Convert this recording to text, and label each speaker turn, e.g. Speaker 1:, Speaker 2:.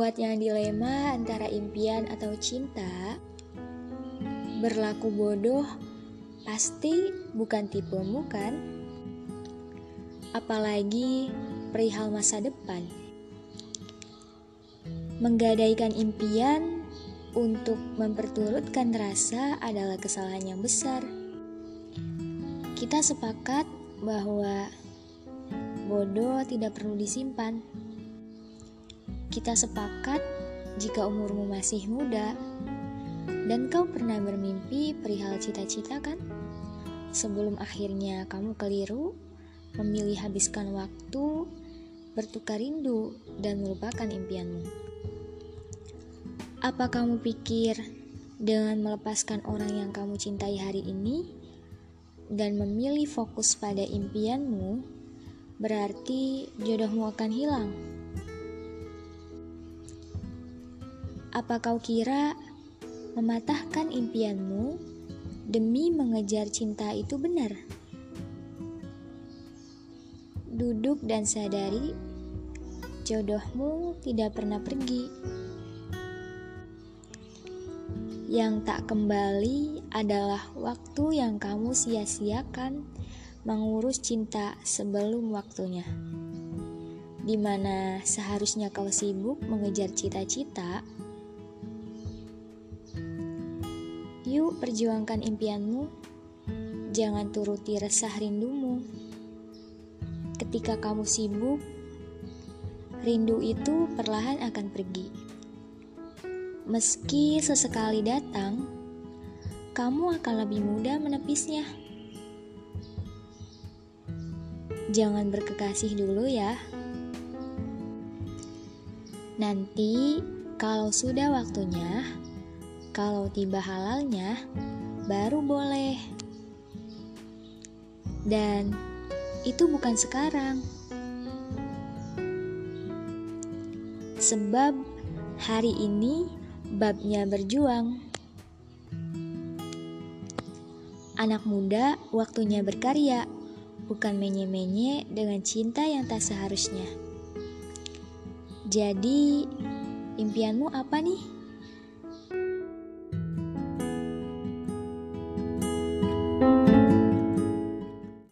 Speaker 1: Lewatnya dilema antara impian atau cinta, berlaku bodoh pasti bukan tipemu kan? Apalagi perihal masa depan. Menggadaikan impian untuk memperturutkan rasa adalah kesalahan yang besar. Kita sepakat bahwa bodoh tidak perlu disimpan. Kita sepakat jika umurmu masih muda dan kau pernah bermimpi perihal cita-cita kan? Sebelum akhirnya kamu keliru, memilih habiskan waktu, bertukar rindu, dan melupakan impianmu. Apa kamu pikir dengan melepaskan orang yang kamu cintai hari ini dan memilih fokus pada impianmu, berarti jodohmu akan hilang? Apa kau kira mematahkan impianmu demi mengejar cinta itu benar? Duduk dan sadari jodohmu tidak pernah pergi. Yang tak kembali adalah waktu yang kamu sia-siakan mengurus cinta sebelum waktunya. Di mana seharusnya kau sibuk mengejar cita-cita, Yuk perjuangkan impianmu, jangan turuti resah rindumu. Ketika kamu sibuk, rindu itu perlahan akan pergi. Meski sesekali datang, kamu akan lebih mudah menepisnya. Jangan berkekasih dulu ya. Nanti, kalau sudah waktunya, kalau tiba halalnya, baru boleh. Dan itu bukan sekarang. Sebab hari ini babnya berjuang. Anak muda waktunya berkarya, bukan menye-menye dengan cinta yang tak seharusnya. Jadi, impianmu apa nih?